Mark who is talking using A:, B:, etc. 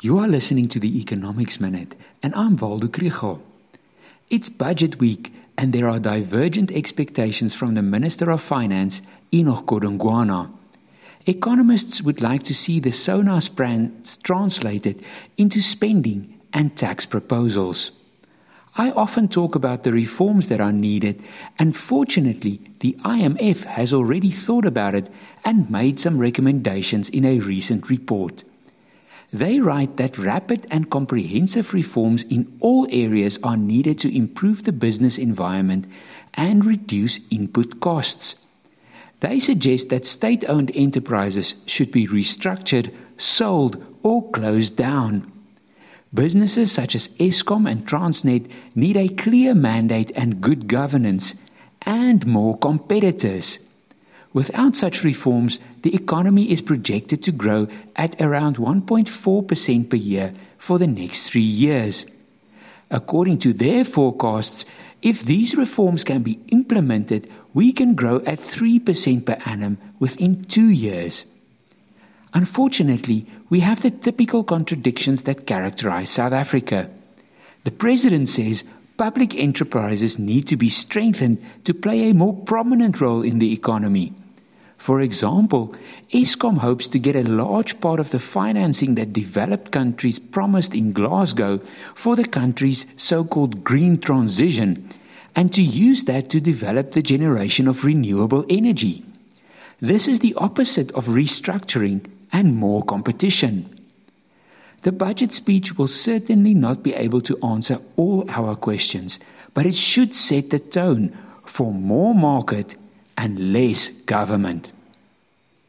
A: You are listening to the Economics Minute, and I'm Waldo Krugell. It's budget week, and there are divergent expectations from the Minister of Finance, Enoch Godongwana. Economists would like to see the SONA's plans translated into spending and tax proposals. I often talk about the reforms that are needed, and fortunately, the IMF has already thought about it and made some recommendations in a recent report. They write that rapid and comprehensive reforms in all areas are needed to improve the business environment and reduce input costs. They suggest that state owned enterprises should be restructured, sold, or closed down. Businesses such as Eskom and Transnet need a clear mandate and good governance, and more competitors. Without such reforms, the economy is projected to grow at around 1.4% per year for the next three years. According to their forecasts, if these reforms can be implemented, we can grow at 3% per annum within two years. Unfortunately, we have the typical contradictions that characterize South Africa. The president says public enterprises need to be strengthened to play a more prominent role in the economy. For example, Eskom hopes to get a large part of the financing that developed countries promised in Glasgow for the country's so called green transition and to use that to develop the generation of renewable energy. This is the opposite of restructuring and more competition. The budget speech will certainly not be able to answer all our questions, but it should set the tone for more market and less government.